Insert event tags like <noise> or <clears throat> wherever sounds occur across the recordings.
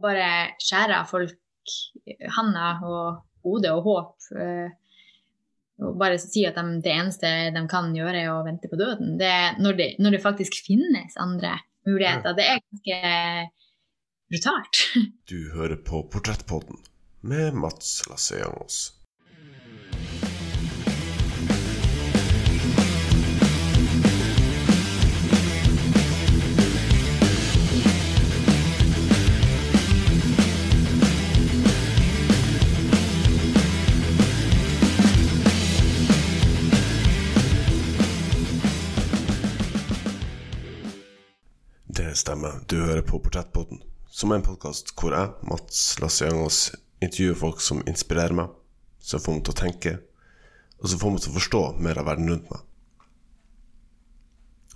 og bare skjære av folk handa og hodet og håp. eh, og bare si at de, det eneste de kan gjøre, er å vente på døden. Det, når, det, når det faktisk finnes andre muligheter. Det er ganske brutalt. <laughs> Du hører på Portrettpodden med Mats Lasseangos. Stemmer. Du hører på Portrettpodden, som er en podkast hvor jeg, Mats Lasseangos, intervjuer folk som inspirerer meg, som får meg til å tenke, og som får meg til å forstå mer av verden rundt meg.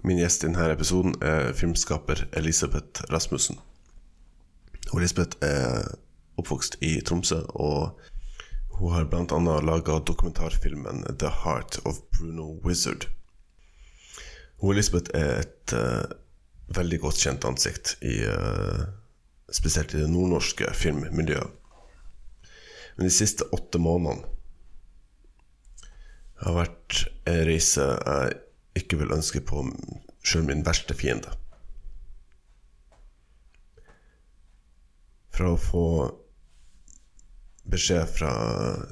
Min gjest i denne episoden er filmskaper Elisabeth Rasmussen. Og Elisabeth er oppvokst i Tromsø, og hun har bl.a. laga dokumentarfilmen 'The Heart of Bruno Wizard'. Hun Elisabeth er et eh, veldig godt kjent ansikt, i, uh, spesielt i det nordnorske filmmiljøet. Men de siste åtte månedene har vært en reise jeg ikke vil ønske på sjøl min verste fiende. Fra å få beskjed fra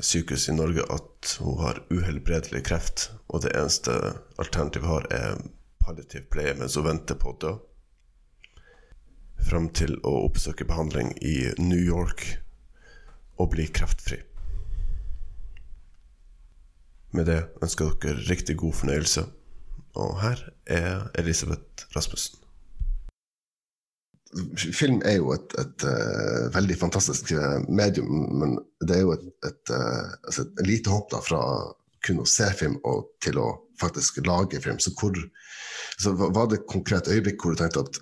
sykehuset i Norge at hun har uhelbredelig kreft, og det eneste alternativet har, er palliativ pleie mens hun venter på å dø, fram til å oppsøke behandling i New York og bli kreftfri. Med det ønsker dere riktig god fornøyelse, og her er Elisabeth Rasmussen. Film er jo et, et, et veldig fantastisk eh, medium, men det er jo et, et, uh, altså lite hopp da, fra kun å se film og til å faktisk lage film. Så hvor, så var det et konkret øyeblikk hvor du tenkte at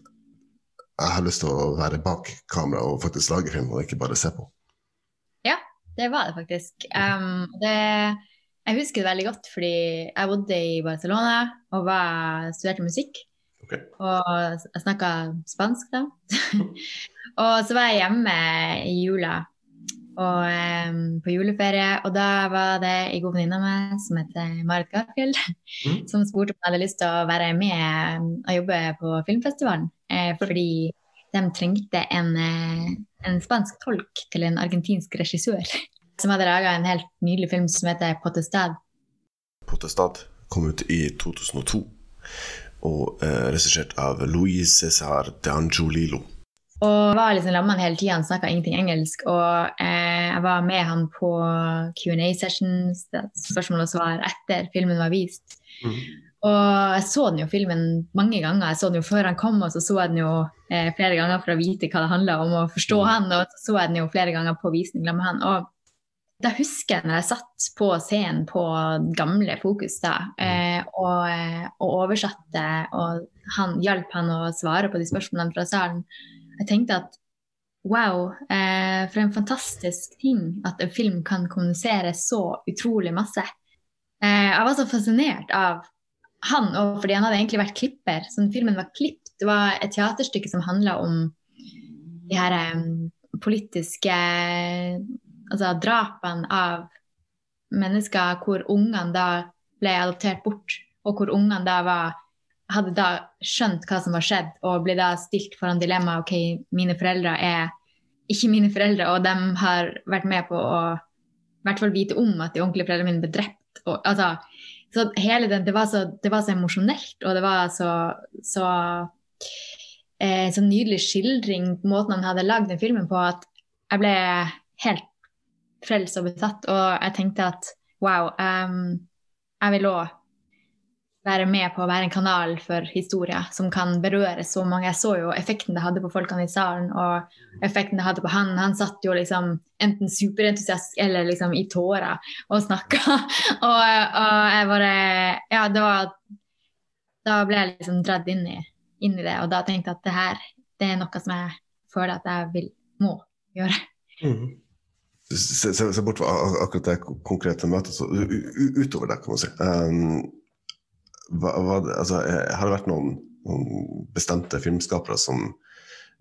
jeg har lyst til å være bak kamera og faktisk lage film, og ikke bare se på? Ja, det var det faktisk. Um, det, jeg husker det veldig godt, fordi jeg bodde i Barcelona og var, studerte musikk. Okay. Og jeg snakka spansk da. <laughs> og så var jeg hjemme i jula og um, på juleferie, og da var det ei god venninne av meg som heter Marit Garfield, mm. <laughs> som spurte om jeg hadde lyst til å være med og jobbe på filmfestivalen. Eh, fordi de trengte en, eh, en, spansk tolk til en argentinsk regissør <laughs> som hadde laga en helt nydelig film som heter Potestad. Potestad kom ut i 2002 og eh, regissert av Luis César de Angiolillo. Og var liksom lammet hele tida, han snakka ingenting engelsk. Og eh, jeg var med han på Q&A-sessions, spørsmål og svar, etter filmen var vist. Mm. Og jeg så den jo filmen mange ganger. Jeg så den jo før han kom, og så så jeg den jo eh, flere ganger for å vite hva det handla om, og forstå mm. han. Og så så jeg den jo flere ganger på visning med han. Og da husker jeg når jeg satt på scenen på gamle Fokus da, eh, og, og, oversatte, og han hjalp han å svare på de spørsmålene fra salen. Jeg tenkte at wow, eh, for en fantastisk ting at en film kan kommunisere så utrolig masse. Eh, jeg var så fascinert av han, og fordi han hadde egentlig vært klipper. Så filmen var klippet. Det var et teaterstykke som handla om de her eh, politiske altså drapene av mennesker hvor ungene da ble adoptert bort, og hvor ungene da var hadde da skjønt hva som var skjedd, og ble da stilt foran dilemmaet OK, mine foreldre er ikke mine foreldre, og de har vært med på å i hvert fall vite om at de ordentlige foreldrene mine ble drept. Og, altså, så hele den, det var så, det var så emosjonelt, og det var så, så, eh, så nydelig skildring på måten han hadde lagd den filmen på, at jeg ble helt frelst og betatt. Og jeg tenkte at wow, um, jeg vil òg være med på å være en kanal for historier som kan berøre så mange. Jeg så jo effekten det hadde på folkene i salen, og effekten det hadde på han. Han satt jo liksom enten superentusiast eller liksom i tårer og snakka. <laughs> og, og, jeg bare Ja, det var Da ble jeg liksom dratt inn i, inn i, det, og da tenkte jeg at det her, det er noe som jeg føler at jeg vil, må gjøre. Mm se, se, se, bort fra akkurat det konkrete møtet, så utover det, kan man si. Um, hva, hva, altså, har det vært noen, noen, bestemte filmskapere som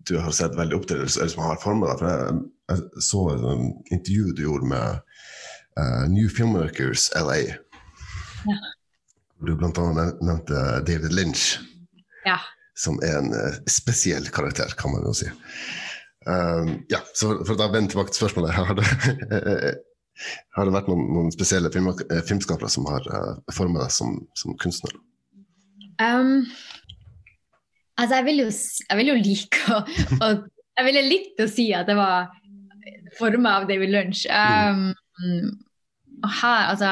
du har sett veldig opp til, eller som har forma deg? For jeg, jeg så et intervju du gjorde med uh, New Filmmakers LA. Ja. Du annet nevnte David Lynch, ja. som er en uh, spesiell karakter, kan man jo si. Um, ja, så For å vende tilbake til spørsmålet. <laughs> Har det, vært noen, noen spesielle film, filmskapere som har uh, formet deg som, som kunstner? Um, Altså, jeg vil jo, jeg vil jo like å, å Jeg ville likt å si at det var forma av David Lunch. Um, her, altså,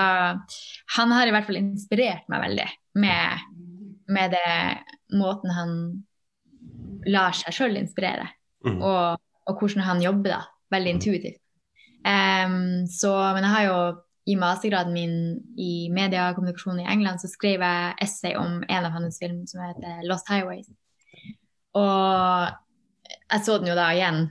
han har i hvert fall inspirert meg veldig med, med det måten han lar seg sjøl inspirere, mm. og, og, hvordan han jobber da, veldig intuitivt. Um, så, men jeg har jo i mastergraden min i mediekommunikasjon i England så skrev jeg essay om en av hans film som heter 'Lost Highways'. Og jeg så den jo da igjen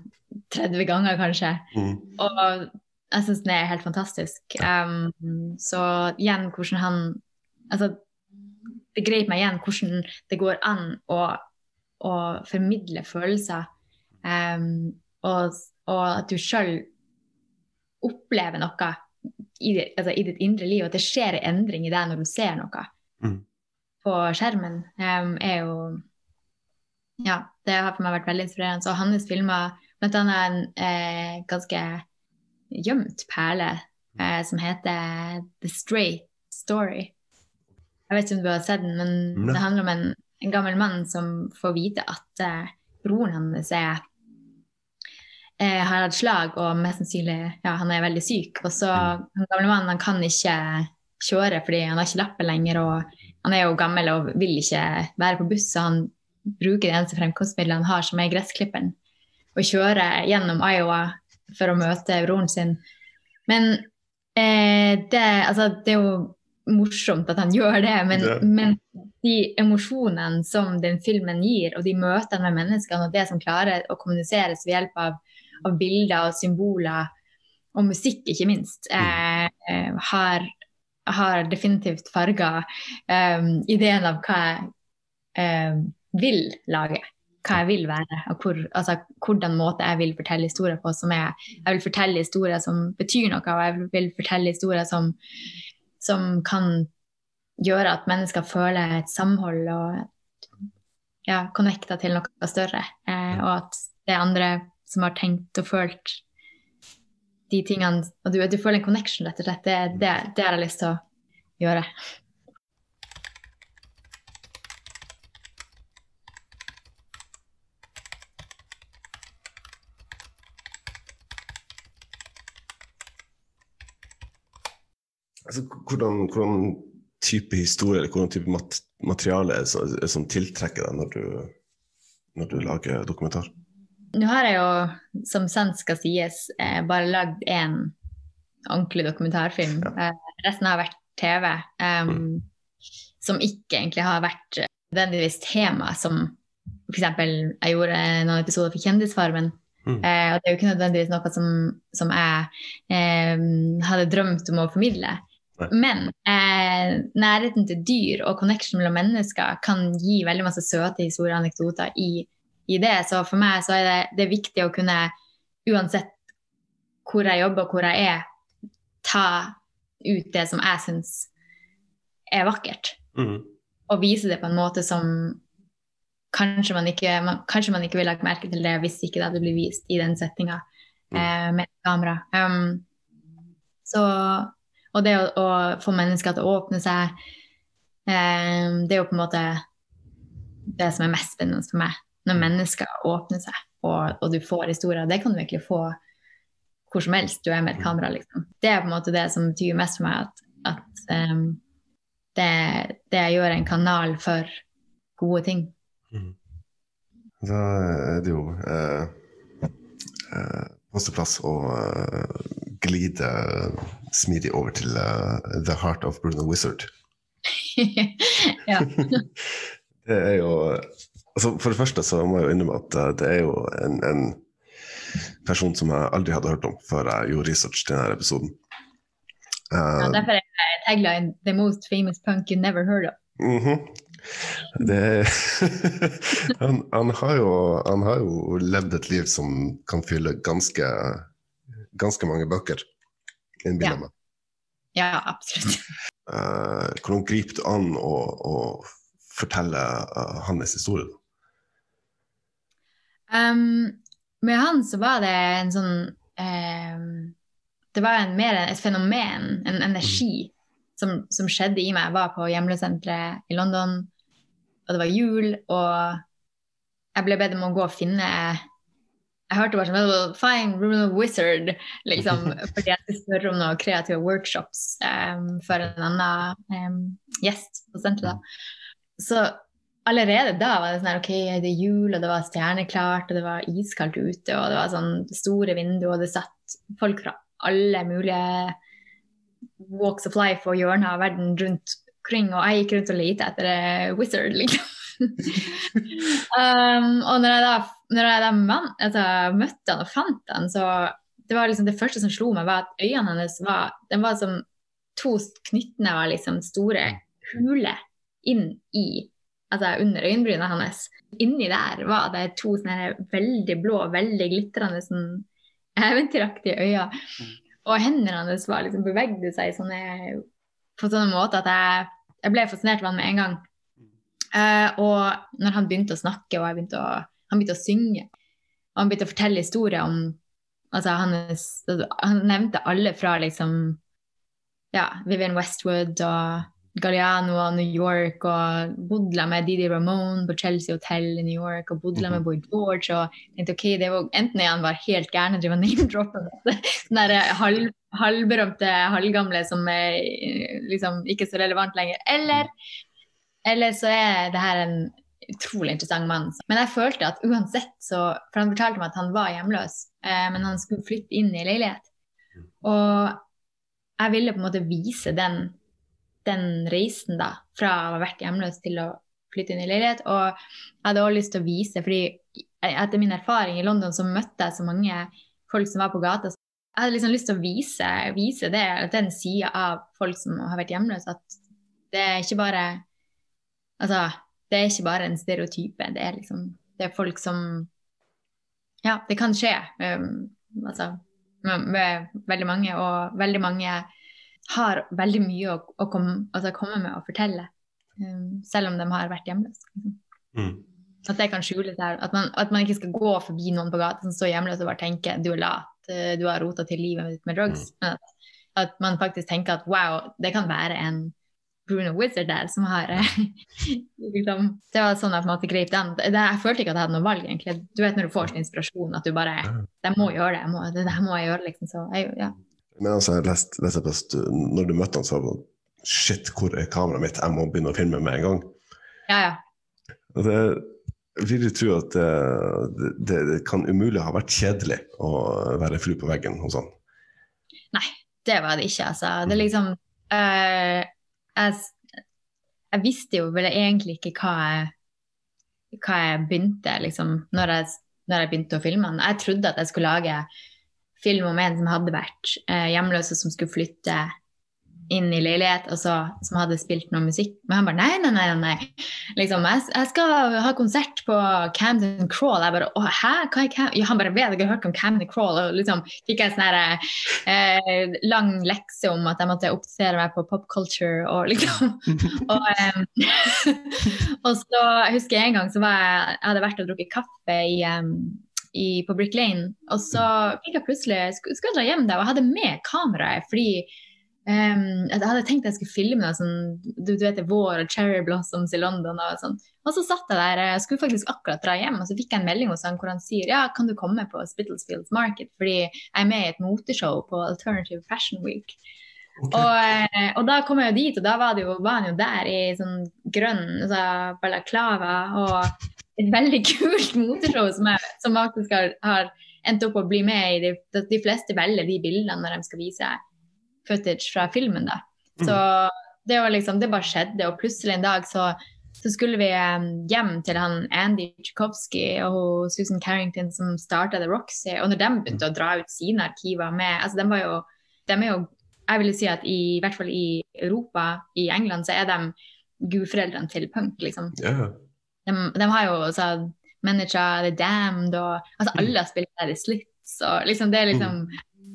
30 ganger, kanskje. Mm. Og jeg syns den er helt fantastisk. Um, så igjen hvordan han Altså, det grep meg igjen hvordan det går an å, å formidle følelser. Um, og, og, at du sjøl opplever noe i, altså, i, ditt indre liv, at det skjer en endring i deg når du ser noe mm. på skjermen, um, er jo ja, det har for meg vært veldig inspirerende. Så hans filmer, bl.a. en eh, ganske gjemt perle eh, som heter The Straight Story. Jeg vet ikke om du har sett den, men ne. det handler om en, en, gammel mann som får vite at eh, broren hans er eh, har hatt slag og mest sannsynlig ja, han er veldig syk. Og så mm. den gamle mannen han kan ikke kjøre fordi han har ikke lappen lenger. og Han er jo gammel og vil ikke være på buss, så han bruker det eneste fremkomstmiddelet han har, som er gressklipperen, og kjøre gjennom Iowa for å møte broren sin. Men eh, det, altså, det, er jo morsomt at han gjør det, men, det. men, de emosjonene som den filmen gir, og de møtene med menneskene, og det som klarer å kommuniseres ved hjelp av, av bilder og symboler, og musikk, ikke minst, mm. eh, har, har, definitivt farga eh, ideen av hva um, vil lage. Hva jeg vil være, og hvor, altså, hvordan måte jeg vil fortelle historier på. som er, Jeg vil fortelle historier som betyr noe, og jeg vil fortelle historier som, som kan gjøre at mennesker føler et samhold og ja, connecta til noe større. Eh, og at det andre som har tenkt og følt de tingene Og du, du føler en connection, rett og slett. Det, det, det har jeg lyst til å gjøre. Altså, hvordan, hvordan, type historie eller hvordan type mat materiale er som, er som tiltrekker deg når du, når du, lager dokumentar? Nå har jeg jo, som sant skal sies, eh, bare lagd én ordentlig dokumentarfilm. Ja. Eh, resten har vært TV. Um, mm. Som ikke egentlig har vært nødvendigvis tema, som f.eks. jeg gjorde noen episoder for Kjendisfarmen. Mm. Eh, og det er jo ikke nødvendigvis noe som, som jeg eh, hadde drømt om å formidle. Men eh, nærheten til dyr og connection mellom mennesker kan gi veldig masse søte historier og anekdoter i, i, det. Så for meg så er det, det er viktig å kunne, uansett hvor jeg jobber og hvor jeg er, ta ut det som jeg syns er vakkert. Mm. Og vise det på en måte som kanskje man ikke, man, kanskje man ikke ville lagt merke til det hvis ikke det hadde blitt vist i den settinga mm. eh, med kamera. Um, så og det å, å, få mennesker til å åpne seg, eh, det er jo på en måte det som er mest spennende for meg. Når mennesker åpner seg, og, og du får historier. Det kan du egentlig få hvor som helst du er med et kamera. Liksom. Det er på en måte det som betyr mest for meg, at, at um, det, det gjør en kanal for gode ting. Mm. Da er det jo eh, eh, masse plass å eh, glide smidig over til uh, The Heart of Bruno Wizard. <laughs> ja. <laughs> det er jo altså For det første så må jeg jo innrømme at uh, det er jo en, en, person som jeg aldri hadde hørt om før jeg gjorde research til denne episoden. ja, derfor er tagline 'The most famous punk you never heard of'. Mm -hmm. Det, <laughs> han, han, har jo, han, har jo, levd et liv som kan fylle ganske, ganske mange bøker. Innbiller ja. meg. Ja, absolutt. Uh, hvordan griper du an å, å fortelle uh, hans historie? Um, med han så var det en sånn um, Det var en, mer et fenomen, en energi, som, som skjedde i meg. Jeg var på hjemløsenteret i London og det var jul, og jeg ble bedt om å gå og finne Jeg hørte bare sånn Fine, of Wizard, liksom, <laughs> fordi jeg skulle spørre om noen kreative workshops um, for en annen um, gjest på senteret. Så allerede da var det sånn her, OK, det er jul, og det var stjerneklart, og det var iskaldt ute, og det var sånn store vinduer, og det satt folk fra alle mulige walks of life og hjørner av verden rundt kring, og jeg gikk rundt og lette etter wizard, liksom. <laughs> um, og når jeg da, når jeg da man, altså, møtte han og fant han, så det var liksom det første som slo meg, var at øynene hennes var, den var som to knyttnever, liksom, store huler inn i altså under øyenbryna hans. Inni der var det to sånne veldig blå, veldig glitrende sånn eventyraktige øyne. Mm. Og hendene hans var liksom bevegde seg sånne, på sånn måte at jeg jeg ble fascinert av han med en gang. Uh, og når han begynte å snakke, og begynte å, han begynte å synge, og han begynte å fortelle historier om altså hans, Han nevnte alle fra liksom ja, Vivian Westwood og Galliano og New York, og bodde med Didi Ramone på Chelsea Hotel i New York, og bodde med mhm. Boy George. og tenkte ok, det var Enten er han bare helt gæren og driver name-dropper <laughs> sånn der halv halvberømte halvgamle som er liksom ikke så relevant lenger. Eller, eller så er det her en utrolig interessant mann. Men jeg følte at uansett så For han fortalte meg at han var hjemløs, eh, men han skulle flytte inn i leilighet. Og jeg ville på en måte vise den, den reisen da, fra å ha vært hjemløs til å flytte inn i leilighet. Og jeg hadde også lyst til å vise, fordi etter min erfaring i London så møtte jeg så mange folk som var på gata jeg hadde liksom lyst til å vise, vise det, den sida av folk som har vært hjemløse, at det er ikke bare Altså, det er ikke bare en stereotype. Det er liksom Det er folk som Ja, det kan skje. Um, altså med, med, veldig mange, og veldig mange har veldig mye å, å komme, altså komme, med og fortelle. Um, selv om de har vært hjemløse. Liksom. Mm. At det kan skjule seg. At man, at man, ikke skal gå forbi noen på gata som står hjemløs og bare tenke du er lat, eh, du har rota til livet ditt med drugs. Mm. Men at, at, man faktisk tenker at wow, det kan være en Bruno Wizard der som har <laughs> liksom, Det var sånn jeg på en måte grep den. Det, jeg følte ikke at jeg hadde noe valg, egentlig. Du vet når du får sånn inspirasjon at du bare Jeg må gjøre det. Jeg må, det, det må jeg gjøre, liksom. Så jeg, ja. Men altså, jeg leste, leste best, når du møtte han, så var det Shit, hvor er kameraet mitt? Jeg må begynne å filme med en gang. Ja, ja. Det, vil du tro at det, det, det, kan umulig ha vært kjedelig å være flu på veggen hos han? Nei, det var det ikke, altså. Det er liksom øh, jeg, jeg, visste jo vel egentlig ikke hva jeg, hva jeg begynte, liksom, når jeg, når jeg begynte å filme han. Jeg trodde at jeg skulle lage film om en som hadde vært eh, hjemløs og som skulle flytte inn i leilighet og så, som hadde spilt noe musikk. Men han bare nei, nei, nei. nei. Liksom, jeg, jeg, skal ha konsert på Camden Crawl. Jeg bare å, hæ? Hva er Cam ja, Han bare vet ikke hørt om Camden Crawl. Og liksom fikk jeg sånn eh, lang lekse om at jeg måtte oppdatere meg på pop culture og liksom <laughs> og, um, <laughs> og så jeg husker jeg en gang så var jeg, jeg hadde vært og drukket kaffe i um, i, på Brick Lane. Og så fikk jeg plutselig skulle, skulle dra hjem der, og jeg hadde med kameraet fordi Um, jeg hadde tenkt jeg skulle filme sånn, du, du vet det vår og cherry blossoms i London. Og sånn. Og så satt jeg der, jeg skulle faktisk akkurat dra hjem, og så fikk jeg en melding hos han hvor han sier ja, kan du komme på Spittlesfields Market, fordi jeg er med i et moteshow på Alternative Fashion Week. Okay. Og, eh, og, da kom jeg jo dit, og da var, jo, var han jo der i sånn grønn altså balaklava og et veldig <laughs> kult moteshow som, jeg, som faktisk har, har, endt opp å bli med i. De, de fleste velger de bildene når de skal vise footage fra filmen. da. Så mm. det, var liksom, det bare skjedde, og plutselig en dag så, så skulle vi hjem til han Andy Tsjukowski og Susan Carrington som starta The Roxy. Og når de begynte å dra ut sine arkiver med altså de var jo, de er jo jeg vil si at i, i hvert fall i Europa, i England, så er de gudforeldrene til punk, liksom. Ja. De, de har jo også Manager, The Damned og altså, Mm. Alle har spilt der i Slits og liksom det er liksom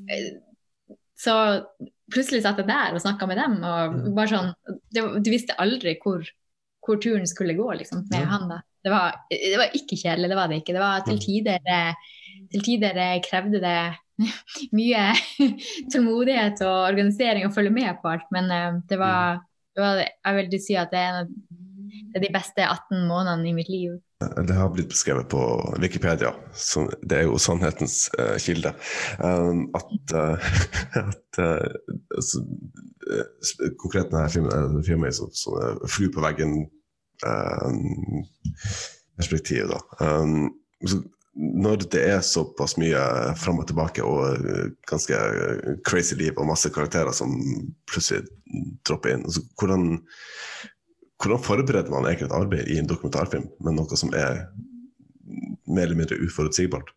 eh, Så plutselig satt jeg der og snakka med dem, og Mm. bare sånn det, Du visste aldri hvor, hvor turen skulle gå, liksom, med han da. Det var, det var ikke kjedelig, det var det ikke. Det var til Mm. tider, eh, til tider eh, krevde det <laughs> mye <laughs> tålmodighet og organisering å følge med på alt, men det var, det var Jeg vil si at det er, en av, det er de beste 18 månedene i mitt liv. Det har blitt beskrevet på Wikipedia, så det er jo sannhetens uh, kilde, um, at, uh, <laughs> at uh, så, eh, Konkret denne filmen er som, i er sånn flu på veggen-perspektiv. da. Um, så når det er såpass mye fram og tilbake og eh, ganske eh, crazy liv og masse karakterer som plutselig dropper inn, altså, hvordan hvordan forbereder man egentlig et arbeid i en dokumentarfilm med noe som er mer eller mindre uforutsigbart?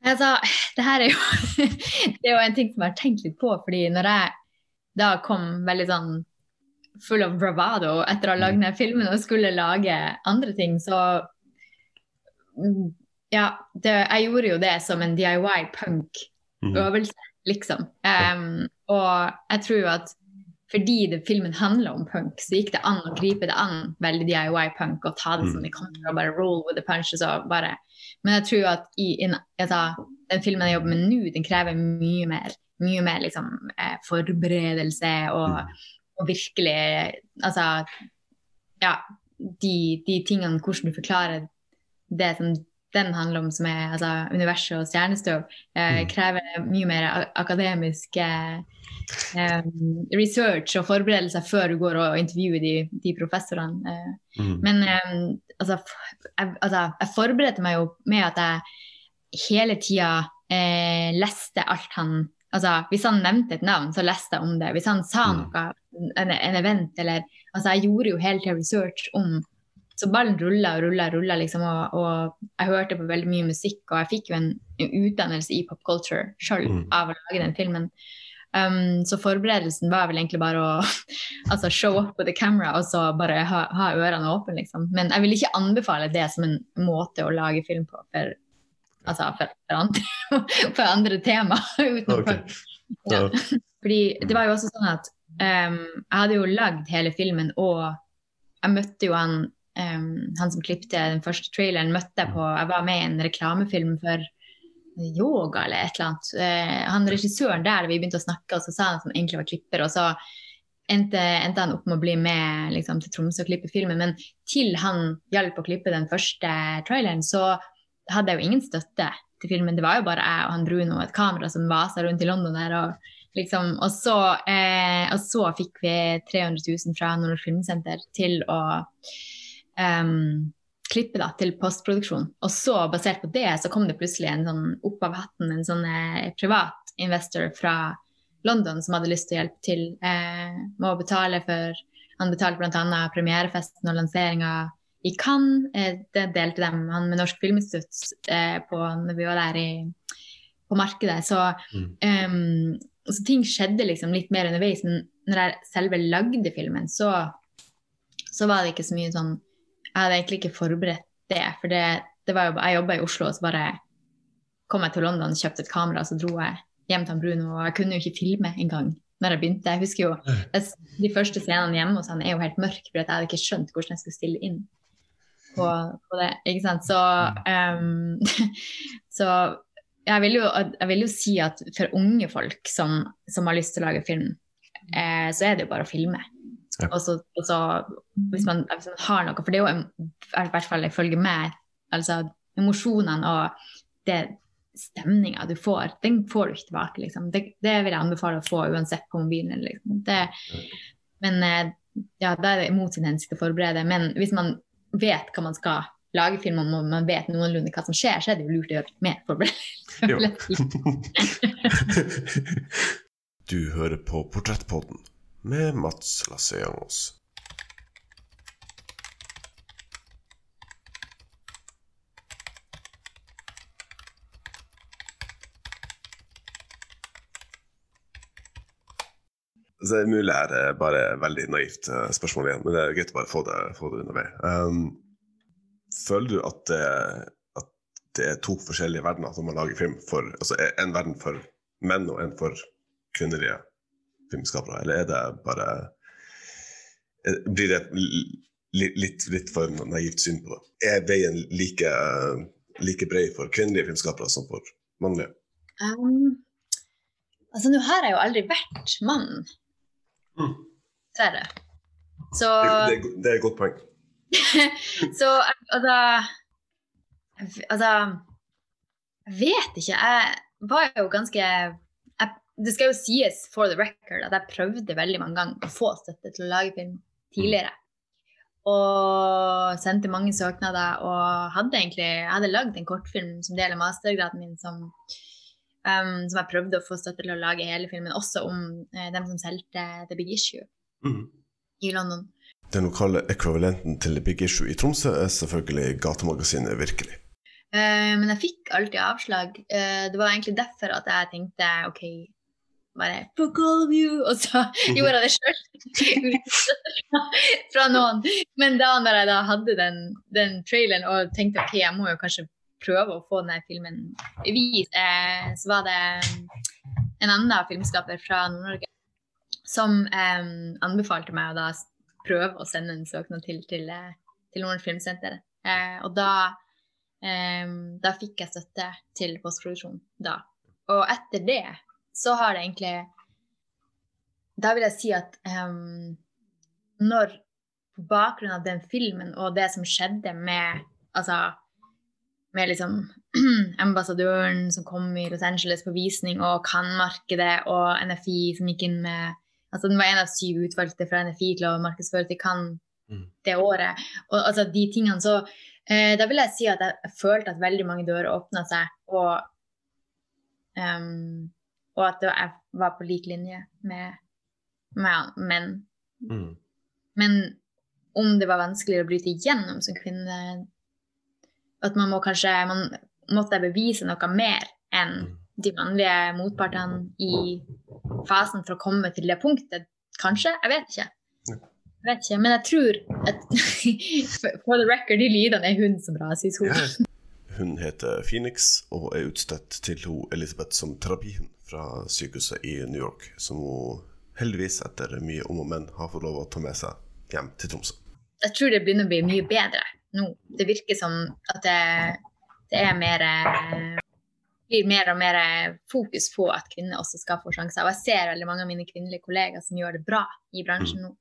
Altså, det her er jo, <laughs> det er jo en ting som jeg har tenkt litt på, fordi når jeg da kom veldig sånn full av bravado etter å ha lagd ned filmen og skulle lage andre ting, så mm, ja, det, jeg gjorde jo det som en DIY-punk-øvelse, liksom. Um, og jeg tror jo at fordi det, filmen handler om punk, så gikk det an å gripe det an veldig DIY-punk og ta det som det kommer og bare roll with the punches og bare Men jeg tror at i, in, altså, den filmen jeg jobber med nå, den krever mye mer. Mye mer liksom, eh, forberedelse og, og virkelig Altså Ja, de, de tingene, hvordan du forklarer det som den handler om, som er altså, universet og stjernestøv, eh, Mm. krever mye mer akademisk eh, research og forberedelser før du går og intervjuer de, de professorene. Eh, Mm. men eh, altså, jeg, altså, jeg forberedte meg jo med at jeg hele tida eh, leste alt han Altså, hvis han nevnte et navn, så leste jeg om det. Hvis han sa Mm. noe, en, en event eller Altså, jeg gjorde jo hele tida research om Så ballen rulla og rulla og rulla, liksom, og, og jeg hørte på veldig mye musikk, og jeg fikk jo en, en utdannelse i pop culture sjøl Mm. av å lage den filmen. Um, så forberedelsen var vel egentlig bare å <laughs> altså show up with the camera og så bare ha, ha ørene åpne, liksom. Men jeg vil ikke anbefale det som en måte å lage film på for, altså for, for, andre, <laughs> for andre tema. <laughs> utenfor. Ok. Ja. Ja. Fordi det var jo også sånn at um, jeg hadde jo lagd hele filmen, og jeg møtte jo han, um, han som klipte den første traileren, møtte jeg på Jeg var med i en reklamefilm for yoga eller et eller annet. Eh, han regissøren der, vi begynte å snakke, og så sa han at han egentlig var klipper, og så endte, endte han opp med å bli med liksom, til Tromsø og klippe filmen. Men til han hjalp å klippe den første traileren, så hadde jeg jo ingen støtte til filmen. Det var jo bare jeg og han Bruno og et kamera som vasa rundt i London der. Og, liksom, og, så, eh, og så fikk vi 300 000 fra Nordnorsk Filmsenter til å em, klippe da, til postproduksjon. Og så, basert på det, så kom det plutselig en sånn opp av hatten, en sånn eh, privat investor fra London som hadde lyst til å hjelpe til eh, med å betale for Han betalte bl.a. premierefesten og lanseringa i Cannes. Eh, det delte dem han med Norsk Filminstitutt eh, på når vi var der i, på markedet. Så, Mm. um, så ting skjedde liksom litt mer underveis. Men når jeg selve lagde filmen, så, så var det ikke så mye sånn Jeg hadde egentlig ikke forberedt det. For det, det var jo, jeg jobba i Oslo, og så bare kom jeg til London, kjøpte et kamera, så dro jeg hjem til Bruno. Og jeg kunne jo ikke filme engang når jeg begynte. Jeg husker jo De første scenene hjemme hos han er jo helt mørke, for jeg hadde ikke skjønt hvordan jeg skulle stille inn på, på det. ikke sant? Så, um, <laughs> så jeg, vil jo, jeg vil jo si at for unge folk som, som har lyst til å lage film, eh, så er det jo bare å filme. Ja. Og så, og så hvis, man, hvis man har noe For det er jo i hvert fall ifølge meg altså emosjonene og det stemninga du får, den får du ikke tilbake. Liksom. Det, det vil jeg anbefale å få uansett på mobilen. Liksom. Det, men eh, ja, da er det mot sin hensikt å forberede. Men hvis man vet hva man skal lage film om, og man vet noenlunde hva som skjer, så er det jo lurt å gjøre mer forberedelse. <laughs> <laughs> <laughs> Du hører på Portrettpodden med Mats Lasseangos. Så det er mulig her er bare veldig naivt uh, spørsmål igjen, men det er greit å bare få det, få det under vei. Um, føler du at det, at det, er to forskjellige verdener når man lager film? For, altså En verden for menn og en for kvinnelige filmskapere, eller er det bare Blir det litt, litt, for naivt syn på det? Er veien like, like bred for kvinnelige filmskapere som for mannlige? Um, altså, nå har jeg jo aldri vært mann. Mm. Dessverre. Så det, det, det, er et godt poeng. <laughs> så altså Altså Jeg vet ikke. Jeg var jo ganske Det skal jo sies for the record at jeg prøvde veldig mange ganger å få støtte til å lage film tidligere. Og sendte mange søknader og hadde egentlig jeg hadde lagd en kortfilm som del av mastergraden min som Um, som jeg prøvde å få støtte til å lage hele filmen, også om uh, dem som solgte The Big Issue mm. i London. Den lokale ekvivalenten til The Big Issue i Tromsø er selvfølgelig gatemagasinet Virkelig. Uh, men jeg fikk alltid avslag. Uh, det var egentlig derfor at jeg tenkte OK, bare fuck all of you, og så gjorde jeg det sjøl. <laughs> fra noen. Men da når jeg da hadde den, den traileren og tenkte OK, jeg må jo kanskje prøve å få denne filmen vist, eh, så var det en annen filmskaper fra Nord-Norge som eh, anbefalte meg å da prøve å sende en søknad til, til, eh, til Nord Filmsenter. Eh, og da, eh, da fikk jeg støtte til postproduksjon da. Og etter det så har det egentlig Da vil jeg si at um, når på bakgrunn av den filmen og det som skjedde med altså med liksom <clears throat> ambassadøren som kom i Los Angeles på visning, og Cannes-markedet og NFI som gikk inn med Altså den var en av syv utvalgte fra NFI til å markedsføre til Cannes mm. det året. Og altså de tingene så eh, Da vil jeg si at jeg, følte at veldig mange dører åpna seg, og um, og at jeg var på lik linje med, med menn. Mm. Men om det var vanskeligere å bryte igjennom som kvinne at man må kanskje man måtte bevise noe mer enn mm. de vanlige motpartene i fasen for å komme til det punktet. Kanskje? Jeg vet ikke. Jeg vet ikke, Men jeg tror at <laughs> for the record, de lydene er hun som bra, i hun. Hun heter Phoenix og er utstøtt til hun Elisabeth som terapihund fra sykehuset i New York, som hun heldigvis etter mye om og men har fått lov å ta med seg hjem til Tromsø. Jeg tror det begynner å bli mye bedre nå. Det virker som at det, det er mer blir mer og mer fokus på at kvinner også skal få sjanser. Og jeg ser veldig mange av mine kvinnelige kollegaer som gjør det bra i bransjen mm. nå.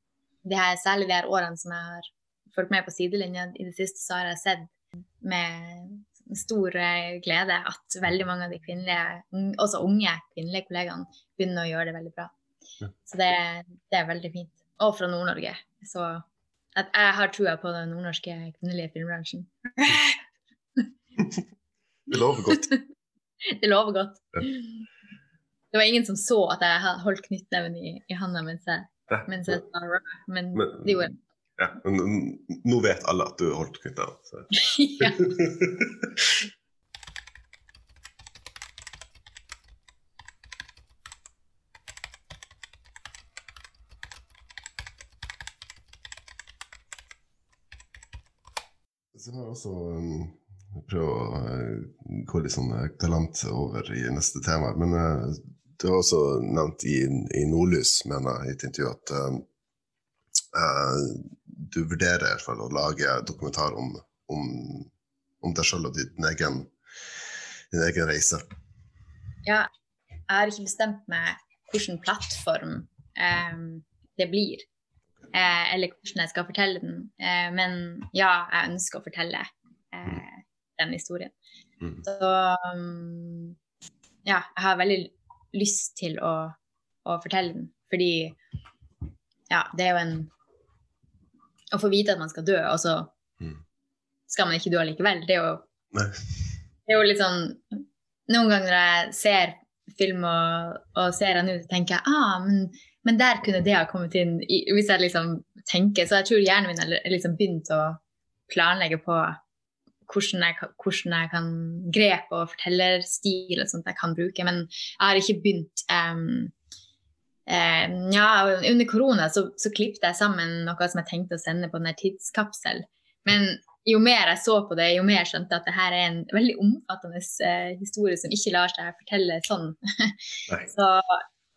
Det her, særlig de her årene som jeg har fulgt med på sidelinja i det siste, så har jeg sett med stor eh, glede at veldig mange av de kvinnelige, også unge kvinnelige kollegaene begynner å gjøre det veldig bra. Så det, det er veldig fint. Og fra Nord-Norge. Så at jeg har trua på den nordnorske kvinnelige filmbransjen. <laughs> det lover godt. <laughs> det lover godt. Ja. Det var ingen som så at jeg holdt knyttneven i, i handa mens jeg, mens jeg men, men det gjorde jeg. Ja, men nå vet alle at du holdt knyttneven. <laughs> ja. Så jeg også um, prøve å uh, gå litt sånn uh, galant over i neste tema. Men uh, du har også nevnt i, i Nordlys, mener jeg, i et intervju, at uh, du vurderer i hvert fall å lage dokumentar om, om, om deg sjøl og din egen, din egen, reise. Ja, jeg har ikke bestemt meg hvilken plattform eh, det blir eh, eller hvordan jeg skal fortelle den. Eh, men ja, jeg ønsker å fortelle eh, den historien. Mm. Så um, ja, jeg har veldig lyst til å, å, fortelle den, fordi ja, det er jo en Å få vite at man skal dø, og så mm. skal man ikke dø likevel. Det er jo, det er jo litt sånn Noen ganger når jeg ser film og, og ser den ut, tenker jeg ah, men men der kunne det ha kommet inn, hvis jeg liksom tenker. Så jeg tror hjernen min har liksom begynt å planlegge på hvordan jeg, hvordan jeg kan grep og fortellerstil og sånt jeg kan bruke. Men jeg har ikke begynt um, Eh, ja, under korona så, så klippet jeg sammen noe som jeg tenkte å sende på den tidskapsel. Men jo mer jeg så på det, jo mer skjønte jeg at det her er en veldig omfattende eh, historie som ikke lar seg fortelle sånn. <laughs> så,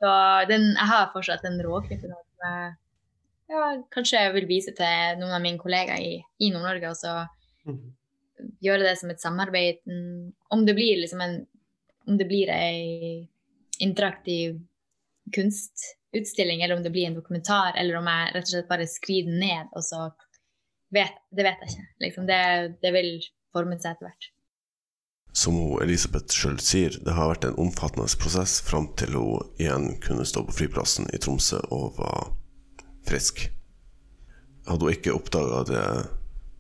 så den, jeg har fortsatt den råklippen som jeg ja, kanskje jeg vil vise til noen av mine kollegaer i, i Nord-Norge. og så mm. gjøre det som et samarbeid. Om det blir liksom en om det blir ei interaktiv kunstutstilling, eller om det blir en dokumentar, eller om jeg rett og slett bare skriver den ned, og så vet Det vet jeg ikke. Liksom, det, det vil forme seg etter hvert. Som Elisabeth sjøl sier, det har vært en omfattende prosess fram til hun igjen kunne stå på flyplassen i Tromsø og var frisk. Hadde hun ikke oppdaga det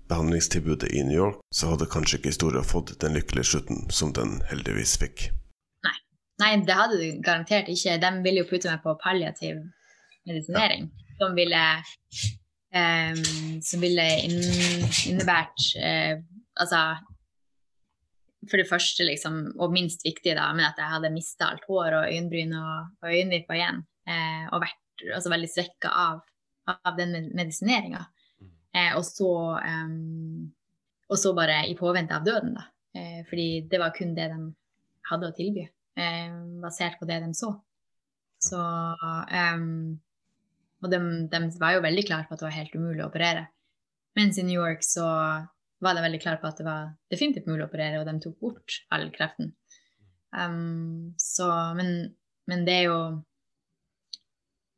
behandlingstilbudet i New York, så hadde kanskje ikke historien fått den lykkelige slutten som den heldigvis fikk. Nei, det hadde du garantert ikke. De ville jo putte meg på palliativ medisinering, ja. som ville um, som ville innebært uh, Altså for det første, liksom, og minst viktig, da, men at jeg hadde mista alt hår og øyenbryn og, og øyenvipper igjen. Eh, og vært altså, veldig svekka av, av den medisineringa. Eh, og, um, og, så, bare i påvente av døden, da. Eh, fordi det var kun det de hadde å tilby, basert på det de så. Så um, Og de, de, var jo veldig klare på at det var helt umulig å operere. Mens i New York så var de veldig klare på at det var definitivt mulig å operere, og de tok bort all kreften. Um, så, men, men, det er jo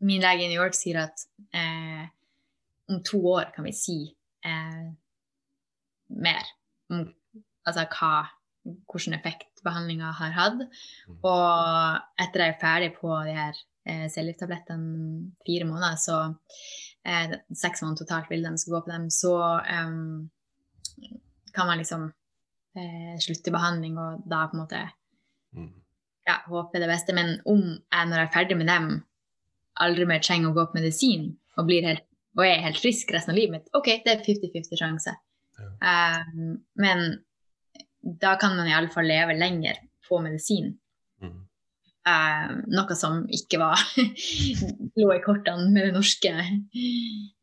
Min lege i New York sier at eh, om to år kan vi si eh, mer om altså hva, hvilken effekt behandlinga har hatt. Mm. Og etter jeg er ferdig på de her eh, cellegifttablettene fire måneder, så eh, seks måneder totalt vil de skal gå på dem, så eh, kan man liksom eh, slutte behandling og da på en måte mm. ja, håpe det beste. Men om jeg når jeg er ferdig med dem, aldri mer trenger å gå på medisin og blir helt og er helt frisk resten av livet mitt, OK, det er 50-50 sjanse. Ja. Um, men da kan man iallfall leve lenger på medisin. Mm. Eh, noe som ikke var <laughs> lå i kortene med den norske,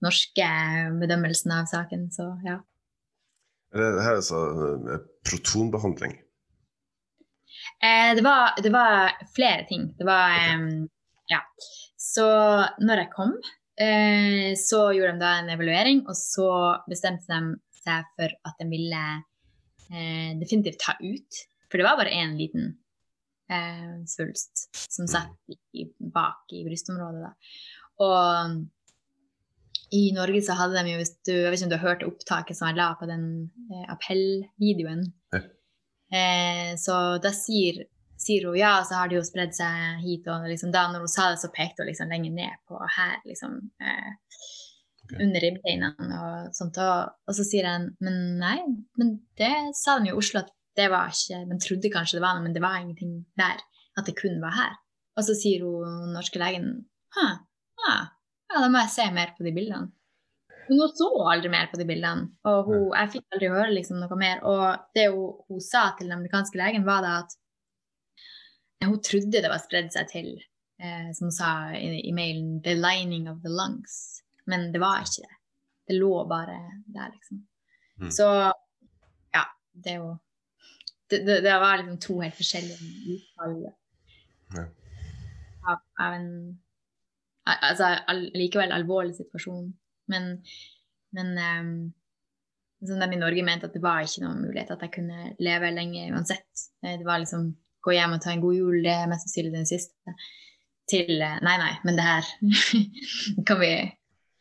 norske bedømmelsen av saken. Så ja. Det her er altså eh, protonbehandling? Eh, det, var, det, var, flere ting. Det var um, Ja. Så når jeg kom Eh, så gjorde de da en evaluering, og så bestemte de seg for at de ville eh, definitivt ta ut. For det var bare én liten eh, svulst som satt i, bak i brystområdet. Da. Og i Norge så hadde de jo, hvis du, jeg vet ikke om du har hørt opptaket som jeg la på den eh, appellvideoen. Ja. Eh, så da sier sier hun ja, så har det jo spredd seg hit. Og liksom, da når hun sa det, så pekte hun liksom lenger ned på her, liksom. Eh, okay. Under ribbeina og sånt. Og, og, så sier han men nei, men det sa de jo i Oslo at det var ikke De trodde kanskje det var noe, men det var ingenting der. At det kun var her. Og så sier hun norske legen ha, ja, da må jeg se mer på de bildene. Men hun så aldri mer på de bildene, og hun, jeg fikk aldri høre liksom noe mer. Og det hun, hun sa til den amerikanske legen, var da at hun trodde det var spredd seg til, eh, som hun sa i, i, mailen, 'the lining of the lungs'. Men det var ikke det. Det lå bare der, liksom. Mm. Så ja, det er jo det, det, det, var liksom to helt forskjellige utfall ja. av, av, en Altså all, likevel alvorlig situasjon. Men, men um, som de i Norge mente at det var ikke noen mulighet at jeg kunne leve lenge uansett. Eh, det var liksom gå hjem og ta en god jul, det er mest sannsynlig den siste. Til eh, nei, nei, men det her <laughs> kan vi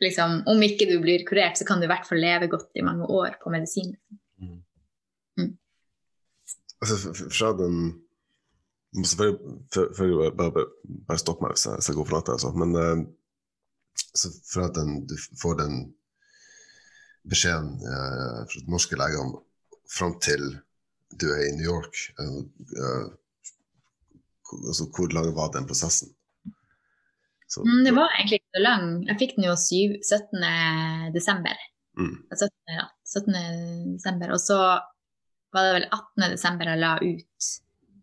liksom Om ikke du blir kurert, så kan du i hvert fall leve godt i mange år på medisin. Mm. Mm. Altså, fra den Selvfølgelig bare, bare, bare stopp meg hvis jeg, hvis jeg går for langt. altså. Men uh, fra at den, du får den beskjeden uh, fra de norske legene fram til du er i New York, uh, altså, hvor lang var den prosessen? Så, mm, det var egentlig ikke så lang. Jeg fikk den jo 7, 17. desember. Mm. 17. 17. desember. Og så var det vel 18. desember jeg la ut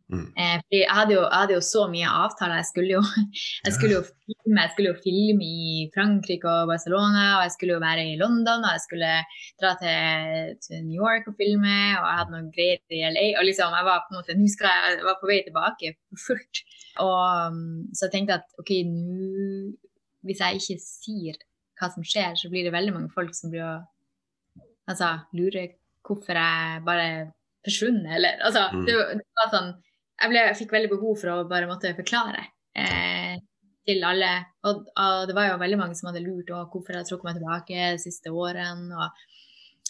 Mm. Eh, fordi jeg hadde, jo, jeg hadde, jo, så mye avtaler. Jeg skulle jo, <laughs> jeg skulle jo, filme, jeg skulle jo filme i Frankrike og Barcelona, og jeg skulle jo være i London, og jeg skulle dra til, til New York og filme, og jeg hadde noen greier i LA. Og liksom, jeg var på en måte, nå skal jeg, jeg var på vei tilbake for fullt. Og, så jeg tenkte at OK, nå Hvis jeg ikke sier hva som skjer, så blir det veldig mange folk som blir å altså, lure hvorfor jeg bare forsvunnet, eller altså, mm. det, det var sånn jeg, ble, jeg, fikk veldig behov for å bare måtte forklare eh, til alle. Og, og, det var jo veldig mange som hadde lurt på hvorfor jeg hadde trukket meg tilbake de siste årene.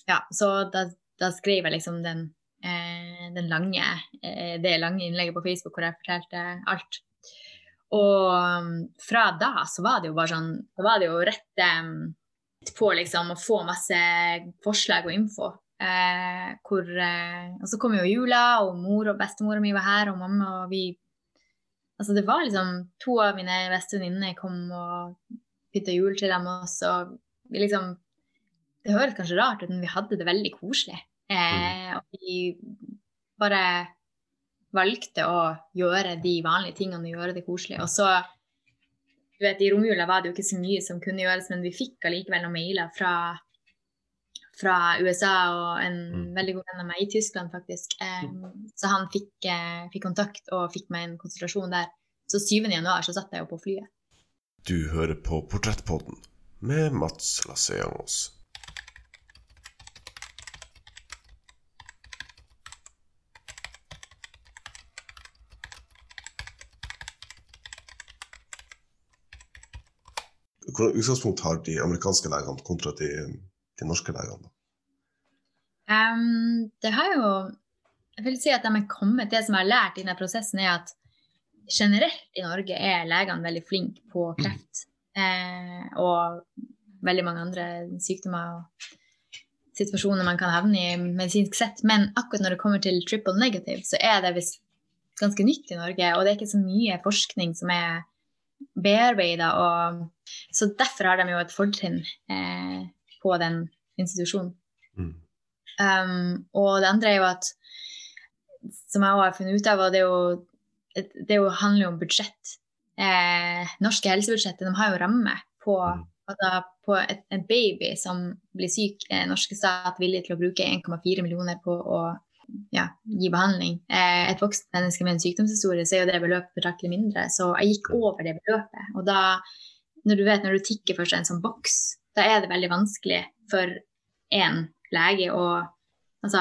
Ja, så da, da, skrev jeg liksom den, eh, den lange, eh, det lange innlegget på Facebook hvor jeg fortalte alt. Og um, fra da så var det jo bare sånn Da var det jo rett um, på liksom å få masse forslag og info. Eh, hvor, eh, og så kom jo jula, og mor og bestemora mi var her, og mamma og vi Altså det var liksom To av mine beste venninner kom og pynta jul til dem også. Vi liksom Det høres kanskje rart ut, men vi hadde det veldig koselig. Eh, og vi bare valgte å gjøre de vanlige tingene og gjøre det koselig. Og så du vet, I romjula var det jo ikke så mye som kunne gjøres, men vi fikk allikevel noen mailer fra fra USA og en mm. veldig god venn av meg i Tyskland, faktisk. Um, så han fikk, uh, fikk, kontakt og fikk meg en konsultasjon der. Så 7. januar så satt jeg jo på flyet. Du hører på Portrettpodden med Mats Lasseangos. Hvilket utgangspunkt har de amerikanske legene kontra de de norske legene? Um, det har jo Jeg vil si at de er kommet, det som jeg har lært i denne prosessen, er at generelt i Norge er legene veldig flinke på kreft. Mm. Eh, og veldig mange andre sykdommer og situasjoner man kan havne i medisinsk sett. Men akkurat når det kommer til triple negative, så er det visst ganske nytt i Norge. Og det er ikke så mye forskning som er bearbeida. Så derfor har de jo et fortrinn eh, på den institusjonen. Mm. Um, og det andre er jo at, som jeg har funnet ut av, og det, er jo, det jo handler jo om budsjett. Eh, norske helsebudsjettet de har jo ramme på, mm. altså på et, en baby som blir syk. Er norske stat villig til å bruke 1,4 millioner på å ja, gi behandling. Eh, et voksent menneske med en sykdomshistorie, så er jo det beløpet betraktelig mindre. Så jeg gikk mm. over det beløpet. Og da, når du vet når du tikker først en sånn boks da er det veldig vanskelig for én lege å Altså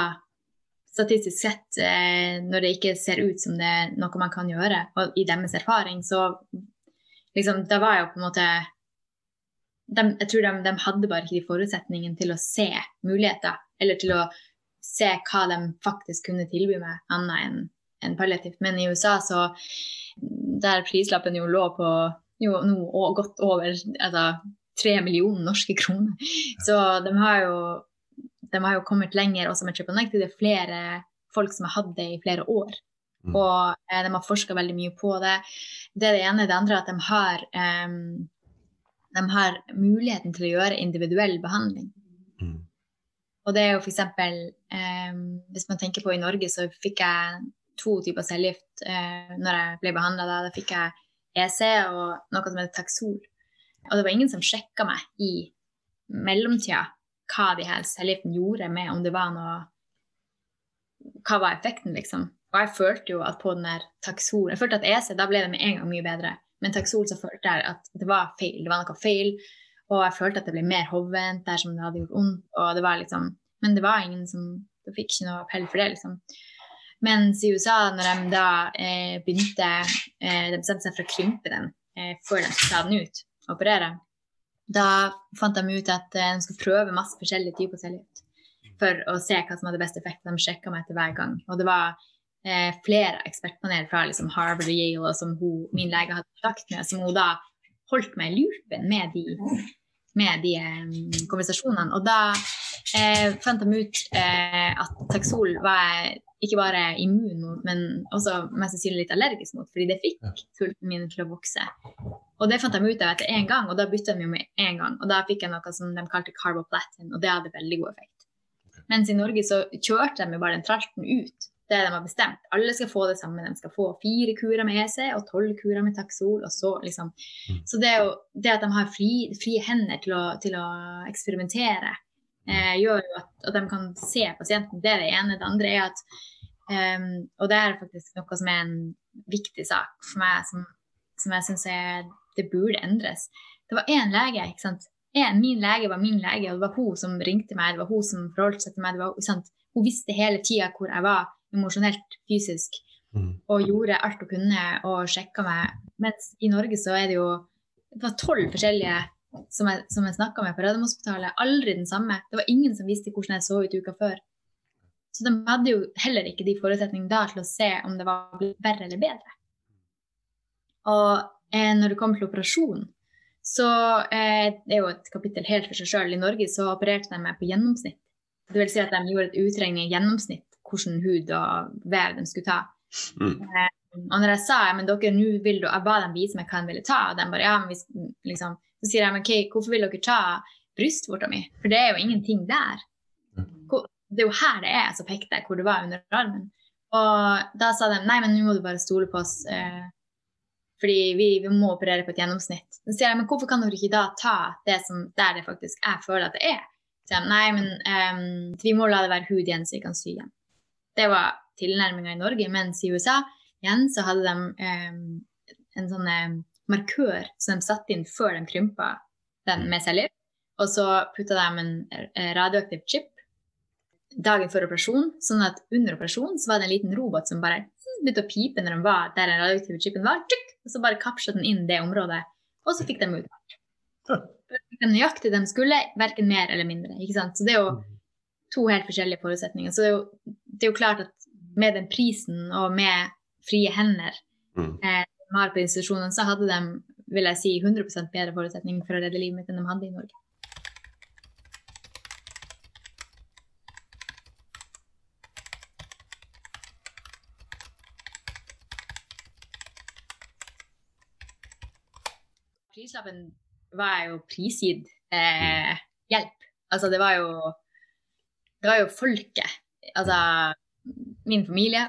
statistisk sett, eh, når det ikke ser ut som det er noe man kan gjøre, og i deres erfaring, så liksom Da var jo på en måte de, Jeg tror de, de, hadde bare ikke de forutsetningene til å se muligheter, eller til å se hva de faktisk kunne tilby meg, annet enn en palliativt. Men i USA, så der prislappen jo lå på jo nå godt over altså tre millioner norske kroner. Så de har jo, de har jo kommet lenger også med Triple Negative. Det er flere folk som har hatt det i flere år. Mm. Og eh, de har forska veldig mye på det. Det er det ene. Det andre er at de har, um, de har muligheten til å gjøre individuell behandling. Mm. Og det er jo f.eks. Um, hvis man tenker på i Norge, så fikk jeg to typer cellegift uh, når jeg ble behandla. Da. da fikk jeg EC og noe som heter Taxol. Og det var ingen som sjekka meg i mellomtida hva de her cellegiftene gjorde med om det var noe Hva var effekten, liksom? Og jeg følte jo at på den der Taxol Jeg følte at EC, da ble det med en gang mye bedre. Men Taxol så følte jeg at det var feil. Det var noe feil. Og jeg følte at det ble mer hovent der som det hadde gjort vondt. Og det var liksom Men det var ingen som Det fikk ikke noe appell for det, liksom. Mens i USA, når de da eh, begynte eh, De bestemte seg for å krympe den eh, før de skulle ta den ut, operere, da fant de ut at eh, de skulle prøve masse forskjellige typer cellegift for å se hva som hadde best effekt. De sjekka meg etter hver gang. Og det var eh, flere ekspertpanel fra liksom, Harvard og Yale og som hun, min lege hadde kontakt med, som hun da holdt meg i loopen med de, med de um, konversasjonene. Og da eh, fant de ut eh, at Taxol var ikke bare immun mot, men også mest sannsynlig litt allergisk mot, fordi det fikk sulten min til å vokse. Og det fant de ut av etter én gang, og da bytta de jo med én gang. Og da fikk jeg noe som de kalte carboplatin, og det hadde veldig god effekt. Mens i Norge så kjørte de jo bare den tralten ut det de har bestemt. Alle skal få det samme. De skal få fire kurer med EC og tolv kurer med Taxol. og Så liksom. Mm. Så det, er jo, det at de har fri, hender til å, til å eksperimentere, eh, gjør jo at, at, de kan se pasienten. Det er det ene. Det andre er at um, Og det er faktisk noe som er en viktig sak for meg, som, som jeg syns det burde endres. Det var én lege, ikke sant. En, min lege var min lege, og det var hun som ringte meg, det var hun som forholdt seg til meg. det var? Hun visste hele tida hvor jeg var emosjonelt, fysisk, mm. og gjorde alt hun kunne og sjekka meg. Mens i Norge så er det jo Det var tolv forskjellige som jeg, som jeg snakka med på Radiumhospitalet. Aldri den samme. Det var ingen som visste hvordan jeg så ut uka før. Så de hadde jo heller ikke de forutsetningene da til å se om det var verre eller bedre. Og eh, når det kommer til operasjon, så eh, det er jo et kapittel helt for seg sjøl. I Norge så opererte de meg på gjennomsnitt. Det vil si at de gjorde et utregning i gjennomsnitt hvordan hud og vev de skulle ta. Mm. Eh, og når jeg sa men dere, nå vil du, jeg ba dem vise meg hva de ville ta, og de bare ja, men vi, liksom, så sier men okay, hvorfor vil dere ta brystvorta mi? For det er jo ingenting der. Det er jo her det er, så pekte jeg hvor det var under armen. Og da sa de nei, men nå må du bare stole på oss, eh, fordi vi, vi, må operere på et gjennomsnitt. Så sier jeg men hvorfor kan dere ikke da ta det som der det faktisk jeg føler at det er? Så jeg, nei, men um, vi må la det være hud igjen, så vi kan sy igjen. Det var tilnærminga i Norge. Mens i USA igjen så hadde de um, en sånn markør som de satte inn før de krympa den med cellegift. Og så putta de en radioaktiv chip dagen før operasjon, sånn at under operasjonen så var det en liten robot som bare begynte å pipe når de var der den radioaktive chipen var, og så bare kapsla den inn det området, og så fikk de ut. Nøyaktig de skulle, verken mer eller mindre. ikke sant? Så det er jo mm. to helt forskjellige forutsetninger. Så det er jo, det er jo klart at med den prisen og med frie hender mm. eh, de har på institusjonene, så hadde de vil jeg si, 100% bedre forutsetninger for å redde livet mitt enn de hadde i Norge. Prislappen var jeg jo prisgitt eh, hjelp. Altså, det var jo Det var jo folket. Altså min familie,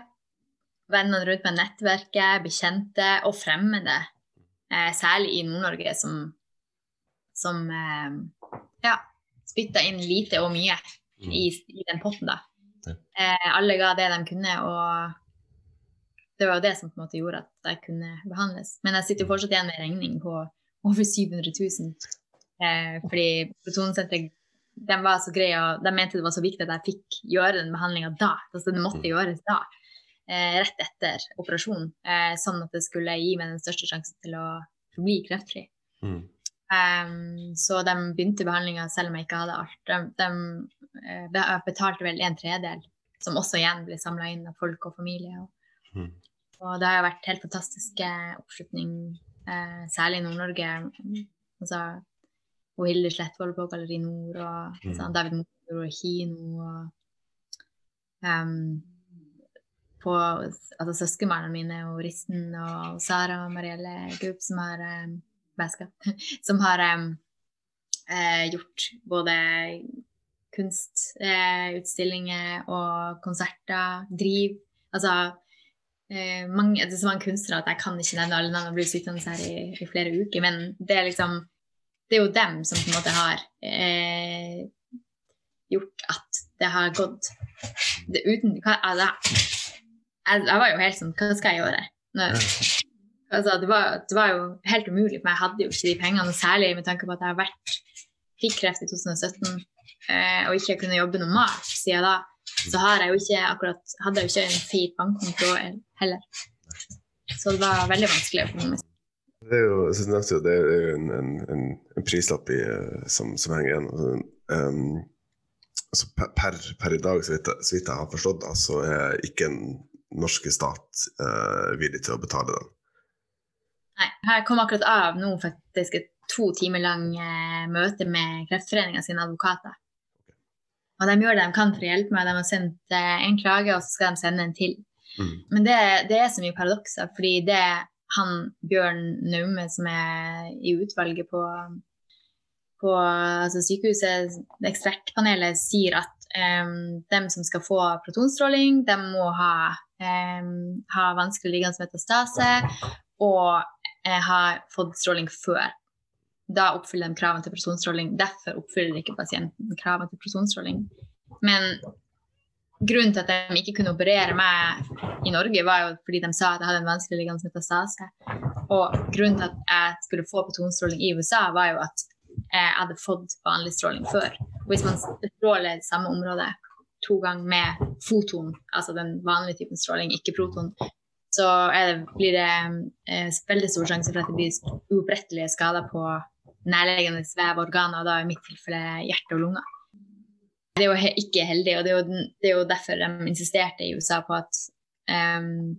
vennene rundt meg, nettverket, bekjente og fremmede. Eh, særlig i Nord-Norge, som, som eh, ja, spytta inn lite og mye mm. i, i den potten, da. Eh, alle ga det de kunne, og det var jo det som på en måte gjorde at jeg kunne behandles. Men jeg sitter jo fortsatt igjen med regning på over 700 000. Eh, fordi protonsenteret de var så greie, og de mente det var så viktig at jeg fikk gjøre den behandlinga da. Altså, det måtte mm. gjøres da. Eh, rett etter operasjonen. Eh, sånn at det skulle gi meg den største sjansen til å bli kreftfri. Mm. Um, så de begynte behandlinga selv om jeg ikke hadde alt. De, de, eh, betalte vel en tredel, som også igjen ble samla inn av folk og familie. Og, mm. og det har jo vært helt fantastisk oppslutning eh, særlig i Nord-Norge. Altså, og Hilde Slettvold på Galleri Nord, og mm. sånn, David Motor og kino. og um, på altså, Søskenbarna mine og Risten og Sara og Marielle Grupp, som har um, <laughs> som har eh, gjort både kunstutstillinger eh, og konserter, driv Altså eh, mange, det er så mange kunstnere at jeg kan ikke nevne alle navn og blir sittende her i, i, flere uker. Men det er liksom det er jo dem som på en måte har eh, gjort at det har gått det uten hva, altså, jeg, jeg, var jo helt sånn Hva skal jeg gjøre? Når, altså, det, var, det, var, jo helt umulig, for jeg hadde jo ikke de pengene. Særlig med tanke på at jeg har vært fikk kreft i 2017 eh, og ikke kunne jobbe normalt siden da så har jeg jo ikke akkurat hadde jeg jo ikke en feit bankkonto heller. Så det var veldig vanskelig økonomisk. Det er jo, så nevnte jo, det er en, en, en, en prislapp i, eh, som, som, henger igjen. Um, altså per, per, i dag, så vidt, så vidt, jeg har forstått, så er ikke den norske stat uh, villig til å betale den. Nei, jeg kom akkurat av nå faktisk et to timer lang uh, møte med Kreftforeninga sine advokater. Og de gjør det de kan for å hjelpe meg. De har sendt eh, en klage, og så skal de sende en til. Mm. Men det, det, er så mye paradokser, fordi det han Bjørn Naume, som er i utvalget på, på altså sykehuset, ekspertpanelet, sier at um, dem som skal få protonstråling, de må ha, um, ha vanskelig liggende metastase og uh, ha fått stråling før. Da oppfyller de kravene til personstråling Derfor oppfyller ikke pasienten kravene til personstråling Men grunnen til at de ikke kunne operere meg i Norge, var jo fordi de sa at jeg hadde en vanskelig liggende metastase. Og grunnen til at jeg skulle få protonstråling i USA, var jo at jeg hadde fått vanlig stråling før. Hvis man stråler samme område to ganger med foton, altså den vanlige typen stråling, ikke proton, så det, blir det eh, veldig stor sjanse for at det blir uopprettelige skader på nærliggende vevorganer, og da i mitt tilfelle hjerte og lunger. Det er jo ikke heldig, og det er jo, det er jo derfor de insisterte i USA på at um,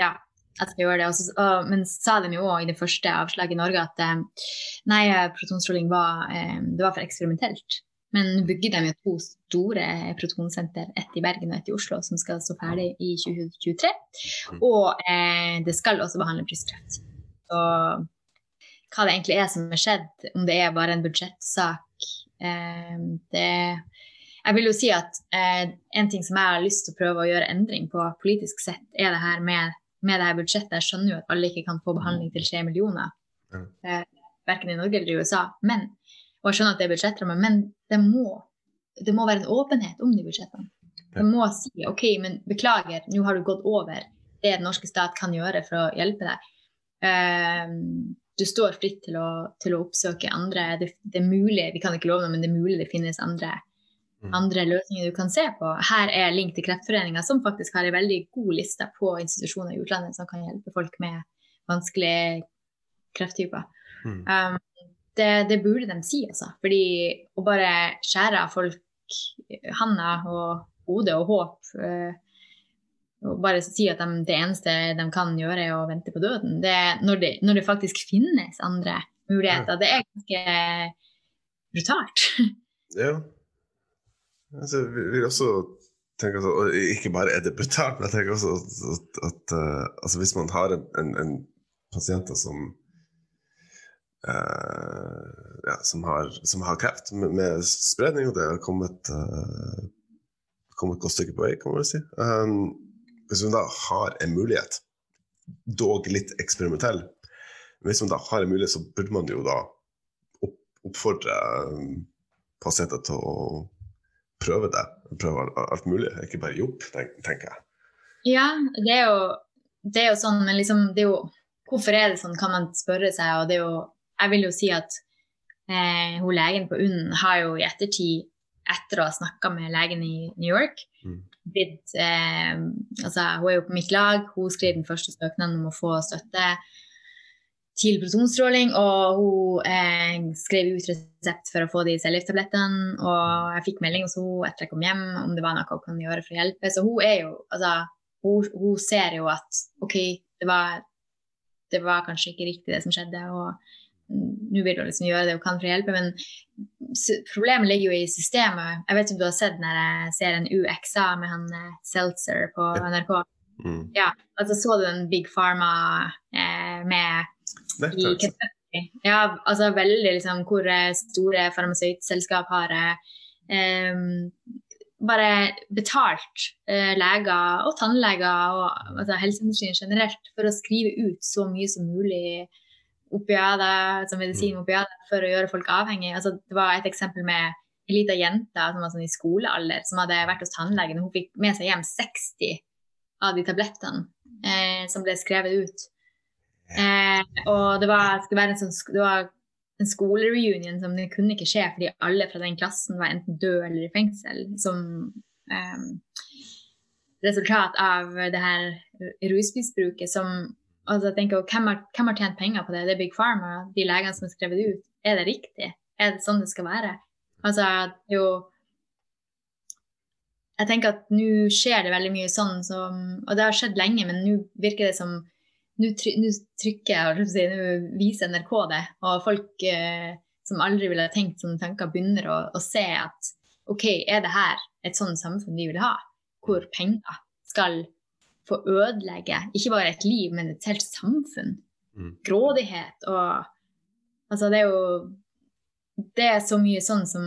ja, at vi gjør det. Også, og, men sa de jo òg i det første avslaget i Norge at um, nei, protonstråling var, um, det var for eksperimentelt. Men nå bygger de jo to store protonsenter, ett i Bergen og ett i Oslo, som skal stå ferdig i 2023. Mm. Og eh, det skal også behandle brystkreft. Og hva det egentlig er som har skjedd, om det er bare en budsjettsak eh, det jeg vil jo si at eh, en ting som jeg har lyst til å prøve å gjøre endring på politisk sett, er det her med med det her budsjettet. Jeg skjønner jo at alle ikke kan få behandling til tre millioner, eh, verken i Norge eller i USA. Men, og jeg skjønner at det er budsjettrammer, men det må, det må være en åpenhet om de budsjettene. Det må si OK, men beklager, nå har du gått over det den norske stat kan gjøre for å hjelpe deg. Uh, du står fritt til å, til å oppsøke andre. Det, det, er mulig, vi kan ikke love noe, men det er mulig det finnes andre Mm. andre løsninger du kan se på. Her er link til Kreftforeninga, som faktisk har en veldig god liste på institusjoner i utlandet som kan hjelpe folk med vanskelige krefttyper. Mm. Um, det, det, burde de si, altså. Fordi å bare skjære av folk handa og hodet og håp uh, og bare si at de, det eneste de kan gjøre, er å vente på døden. Det, når, det, når, det, faktisk finnes andre muligheter. Det er ganske brutalt. <laughs> Ja. Altså, vi vil også tenke at, og Ikke bare er det brutalt, men jeg tenker også at, at at altså hvis man har en, en, en pasienter som ja, som, har, som, har, kreft med, med, spredning, og det har kommet, uh, kommet et godt stykke på vei, kan man si. Um, hvis man da har en mulighet, dog litt eksperimentell, hvis man da har en mulighet, så burde man jo da opp, oppfordre um, pasienter til å prøve det. Prøve alt mulig, ikke bare jobb, tenker jeg. Ja, det er jo, det er jo sånn, men liksom, det er jo Hvorfor er det sånn, kan man spørre seg. Og det er jo Jeg vil jo si at eh, hun legen på UNN har jo i ettertid, etter å ha snakka med legen i New York, mm. blitt eh, Altså, hun er jo på mitt lag, hun skrev den første søknaden om å få støtte til protonstråling, og hun eh, skrev ut resept for å få de cellegifttablettene. Og jeg fikk melding hos henne etter jeg kom hjem om det var noe hun kunne gjøre for å hjelpe. Så hun er jo altså, hun, hun ser jo at OK, det var, det var, kanskje ikke riktig det som skjedde, og nå vil hun liksom gjøre det hun kan for å hjelpe, men problemet ligger jo i systemet. Jeg vet ikke om du har sett når ser en UXA med han eh, Seltzer på NRK. Mm. Ja, altså Så du den Big Pharma eh, med i Kentucky. Ja, altså veldig liksom hvor store farmasøytselskap har eh, bare betalt eh, leger og tannleger og altså, helseindustrien generelt for å skrive ut så mye som mulig opiater, som medisin mm. opiater, for å gjøre folk avhengige. Altså, det var et eksempel med en lita jente som var sånn i skolealder, som hadde vært hos tannlegen. Hun fikk med seg hjem 60 av de tablettene eh, som ble skrevet ut. Eh, og det var, en sånn, det var en skolereunion som det kunne ikke skje fordi alle fra den klassen var enten død eller i fengsel. Som eh, resultat av det her rusmisbruket som altså jeg tenker, hvem har, hvem har, tjent penger på det? Det er Big Pharma, de legene som har skrevet ut. Er det riktig? Er det sånn det skal være? Altså, jo Jeg tenker at nå skjer det veldig mye sånn som Og det har skjedd lenge, men nå virker det som nå trykker jeg, nå viser NRK det, og folk eh, som aldri ville tenkt sånne tanker, begynner å, å, se at OK, er det her et sånt samfunn vi vil ha, hvor penger skal få ødelegge ikke bare et liv, men et helt samfunn? Mm. Grådighet og Altså, det er jo det er så mye sånn som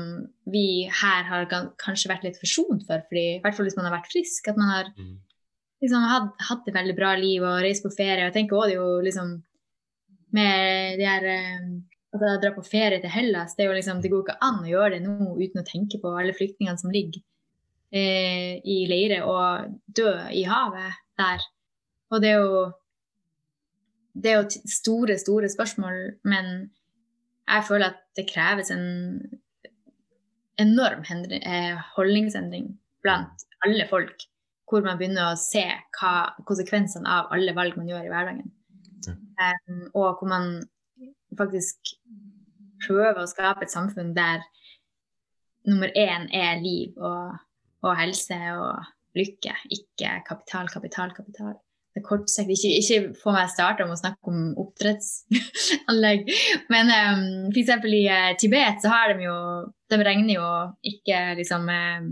vi her har kanskje vært litt forsont for, fordi, i hvert fall hvis man har vært frisk, at man har mm. liksom, hatt, hatt et veldig bra liv og reist på ferie. Jeg tenker også det jo liksom med de her eh, at jeg drar på ferie til Hellas, det, er liksom, det går ikke an å gjøre det nå uten å tenke på alle flyktningene som ligger eh, i leire og dø i havet der. Og det er jo det er jo store, store spørsmål, men jeg føler at det kreves en enorm eh, holdningsendring blant alle folk, hvor man begynner å se hva konsekvensene av alle valg man gjør i hverdagen. Ja. Um, og hvor man faktisk prøver å skape et samfunn der nummer én er liv og, og helse og lykke, ikke kapital, kapital, kapital. Det er kortsiktig. Ikke, ikke få meg starta med å snakke om oppdrettsanlegg. <laughs> Men um, f.eks. i uh, Tibet så har de jo De regner jo ikke liksom um,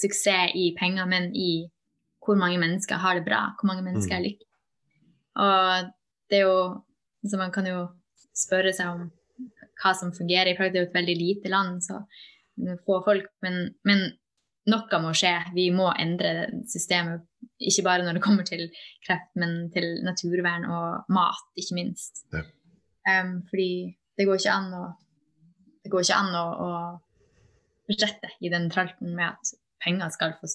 suksess i penger, men i hvor mange mennesker har det bra, hvor mange mennesker er mm. lykkelige. Og det er jo Så man kan jo spørre seg om hva som fungerer. I det er jo et veldig lite land, så få folk. Men, men noe må skje. Vi må endre systemet. Ikke bare når det kommer til kreft, men til naturvern og mat, ikke minst. Ja. Um, fordi det går ikke an å det går ikke an å, å fortsette i den tralten med at penger skal få,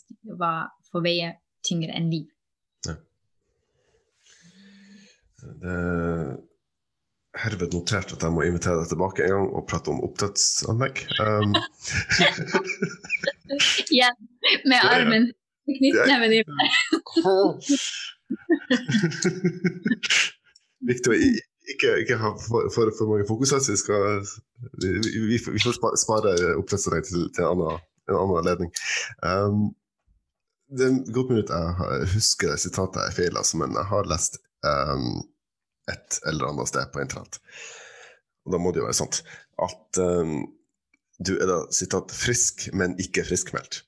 få veie tyngre enn liv. Ja. Det herved notert at jeg må invitere deg tilbake en gang og prate om oppdrettsanlegg. Um. <laughs> ja, med armen. Knyttneven i <laughs> Viktig å ikke, ikke ha for, for, for, mange fokuser, vi, skal, vi, vi, vi får spare oppdrettsanlegg til, til en, annen, en annen anledning. Um, det er godt mulig at jeg husker sitatet jeg feil, altså, men jeg har lest um, et eller annet sted på internett. Og da må det jo være sant at um, du er da sitat frisk, men ikke friskmeldt.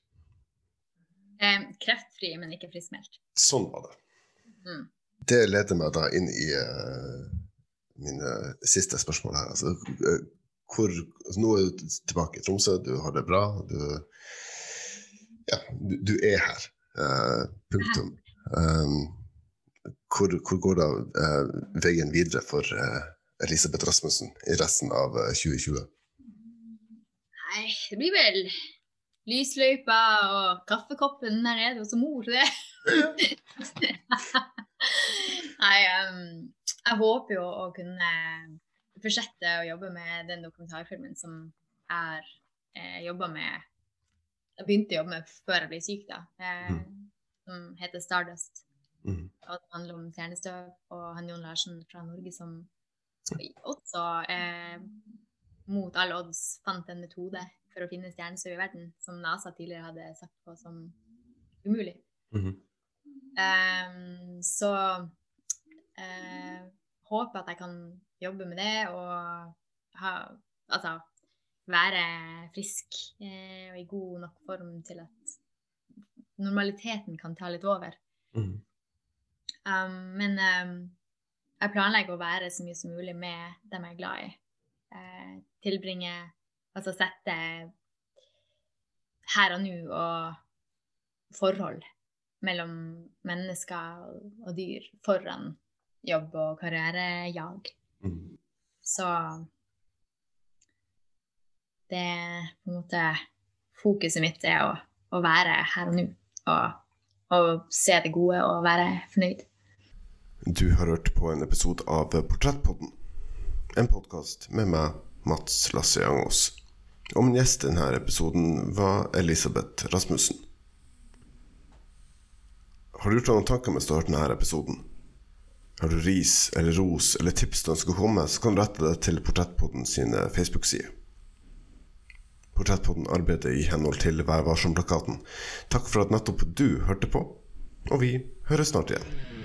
Eh, kreftfri, men ikke friskmeldt. Sånn var det. Mm. Det leder meg da inn i uh, mine siste spørsmål her. Altså, uh, hvor, altså, nå er du tilbake i Tromsø, du har det bra. Du, ja, du, du er her. Uh, punktum. Um, hvor, hvor går da eh, veien videre for eh, Elisabeth Rasmussen i resten av 2020? Eh, Nei, det blir vel lysløypa og kaffekoppen der nede hos mor, det. <laughs> Nei, um, jeg håper jo å kunne fortsette å jobbe med den dokumentarfilmen som jeg eh, jobba med Jeg begynte å jobbe med før jeg ble syk, da. Eh, mm. Som heter 'Stardust'. Mm. Og det handler om stjernestøv og han Jon Larsen fra Norge som også eh, mot alle odds fant en metode for å finne stjernestøv i verden, som NASA tidligere hadde sagt på som umulig. Mm -hmm. um, så uh, håper at jeg kan jobbe med det og ha, altså, være frisk eh, og i god nok form til at normaliteten kan ta litt over. Mm. Um, men um, jeg planlegger å være så mye som mulig med dem jeg er glad i. Uh, tilbringe Altså sette her og nå og forhold mellom mennesker og dyr foran jobb og karrierejag. Mm. Så det på en måte Fokuset mitt er å, å være her og nå og, og se det gode og være fornøyd. Du har hørt på en episode av Portrettpodden. En podkast med meg, Mats Lasse Jangås. Og min gjest i denne episoden var Elisabeth Rasmussen. Har du gjort deg noen tanker mens du har hørt denne episoden? Har du ris eller ros eller tips du ønsker å komme så kan du rette det til Portrettpodden sine Facebook-sider. Portrettpodden arbeider i henhold til Vær varsom-plakaten. Takk for at nettopp du hørte på, og vi høres snart igjen.